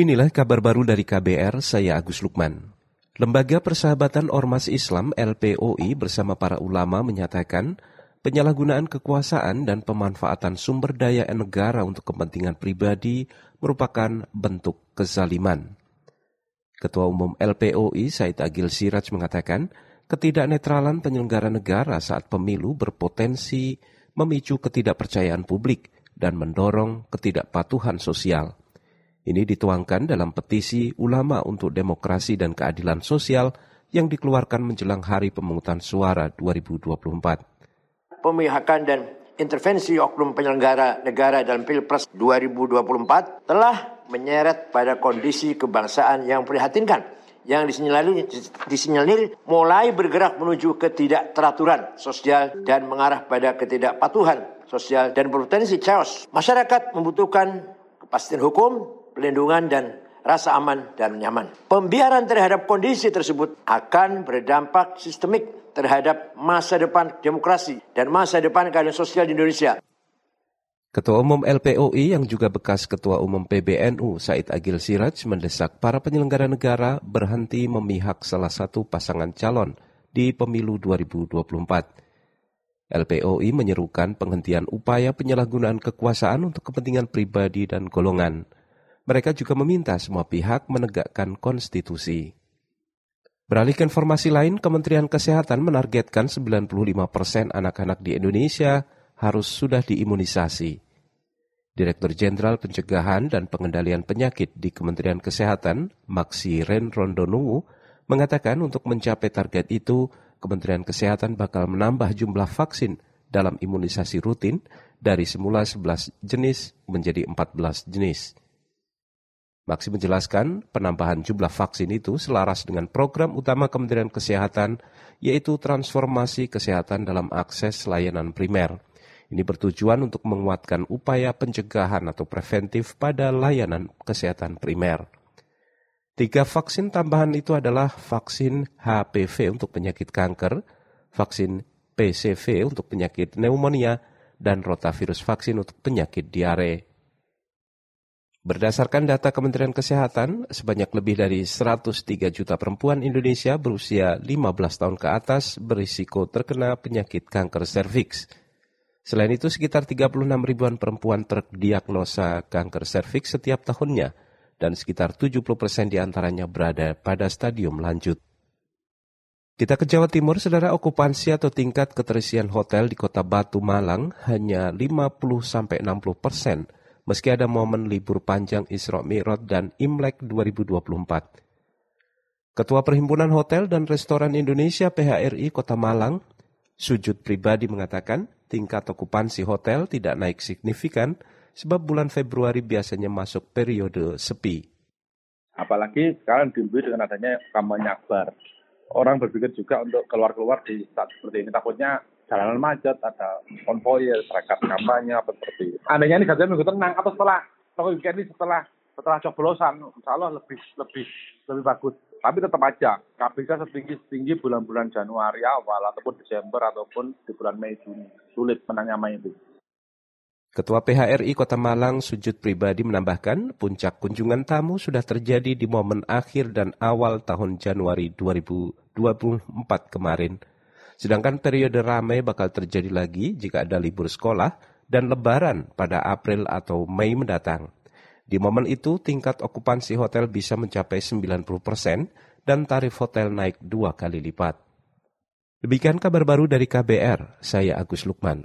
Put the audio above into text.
Inilah kabar baru dari KBR, saya Agus Lukman. Lembaga Persahabatan Ormas Islam LPOI bersama para ulama menyatakan penyalahgunaan kekuasaan dan pemanfaatan sumber daya negara untuk kepentingan pribadi merupakan bentuk kezaliman. Ketua Umum LPOI Said Agil Siraj mengatakan, ketidaknetralan penyelenggara negara saat pemilu berpotensi memicu ketidakpercayaan publik dan mendorong ketidakpatuhan sosial. Ini dituangkan dalam petisi ulama untuk demokrasi dan keadilan sosial yang dikeluarkan menjelang hari pemungutan suara 2024. Pemihakan dan intervensi oknum penyelenggara negara dalam Pilpres 2024 telah menyeret pada kondisi kebangsaan yang prihatinkan yang disinyalir, disinyalir mulai bergerak menuju ketidakteraturan sosial dan mengarah pada ketidakpatuhan sosial dan berpotensi chaos. Masyarakat membutuhkan kepastian hukum, pelindungan dan rasa aman dan nyaman. Pembiaran terhadap kondisi tersebut akan berdampak sistemik terhadap masa depan demokrasi dan masa depan keadilan sosial di Indonesia. Ketua Umum LPOI yang juga bekas Ketua Umum PBNU Said Agil Siraj mendesak para penyelenggara negara berhenti memihak salah satu pasangan calon di pemilu 2024. LPOI menyerukan penghentian upaya penyalahgunaan kekuasaan untuk kepentingan pribadi dan golongan. Mereka juga meminta semua pihak menegakkan konstitusi. Beralih ke informasi lain, Kementerian Kesehatan menargetkan 95 persen anak-anak di Indonesia harus sudah diimunisasi. Direktur Jenderal Pencegahan dan Pengendalian Penyakit di Kementerian Kesehatan, Maksi Ren Rondonungu, mengatakan untuk mencapai target itu, Kementerian Kesehatan bakal menambah jumlah vaksin dalam imunisasi rutin dari semula 11 jenis menjadi 14 jenis. Maksi menjelaskan penambahan jumlah vaksin itu selaras dengan program utama Kementerian Kesehatan, yaitu transformasi kesehatan dalam akses layanan primer. Ini bertujuan untuk menguatkan upaya pencegahan atau preventif pada layanan kesehatan primer. Tiga vaksin tambahan itu adalah vaksin HPV untuk penyakit kanker, vaksin PCV untuk penyakit pneumonia, dan rotavirus vaksin untuk penyakit diare. Berdasarkan data Kementerian Kesehatan, sebanyak lebih dari 103 juta perempuan Indonesia berusia 15 tahun ke atas berisiko terkena penyakit kanker serviks. Selain itu, sekitar 36 ribuan perempuan terdiagnosa kanker serviks setiap tahunnya, dan sekitar 70 persen di antaranya berada pada stadium lanjut. Kita ke Jawa Timur, saudara okupansi atau tingkat keterisian hotel di kota Batu Malang hanya 50-60 persen, meski ada momen libur panjang Isra Mi'raj dan Imlek 2024. Ketua Perhimpunan Hotel dan Restoran Indonesia PHRI Kota Malang, Sujud Pribadi mengatakan tingkat okupansi hotel tidak naik signifikan sebab bulan Februari biasanya masuk periode sepi. Apalagi sekarang diimbui dengan adanya kampanye akbar. Orang berpikir juga untuk keluar-keluar di saat seperti ini. Takutnya jalanan macet, ada konvoy, seragam kampanye, apa seperti itu. Andainya ini gajah minggu tenang, atau setelah toko weekend ini setelah setelah coblosan, insya Allah lebih lebih lebih bagus. Tapi tetap aja, KPK setinggi setinggi bulan-bulan Januari awal ataupun Desember ataupun di bulan Mei Juni sulit menanyamai itu. Ketua PHRI Kota Malang Sujud Pribadi menambahkan, puncak kunjungan tamu sudah terjadi di momen akhir dan awal tahun Januari 2024 kemarin. Sedangkan periode ramai bakal terjadi lagi jika ada libur sekolah dan lebaran pada April atau Mei mendatang. Di momen itu, tingkat okupansi hotel bisa mencapai 90% persen dan tarif hotel naik dua kali lipat. Demikian kabar baru dari KBR, saya Agus Lukman.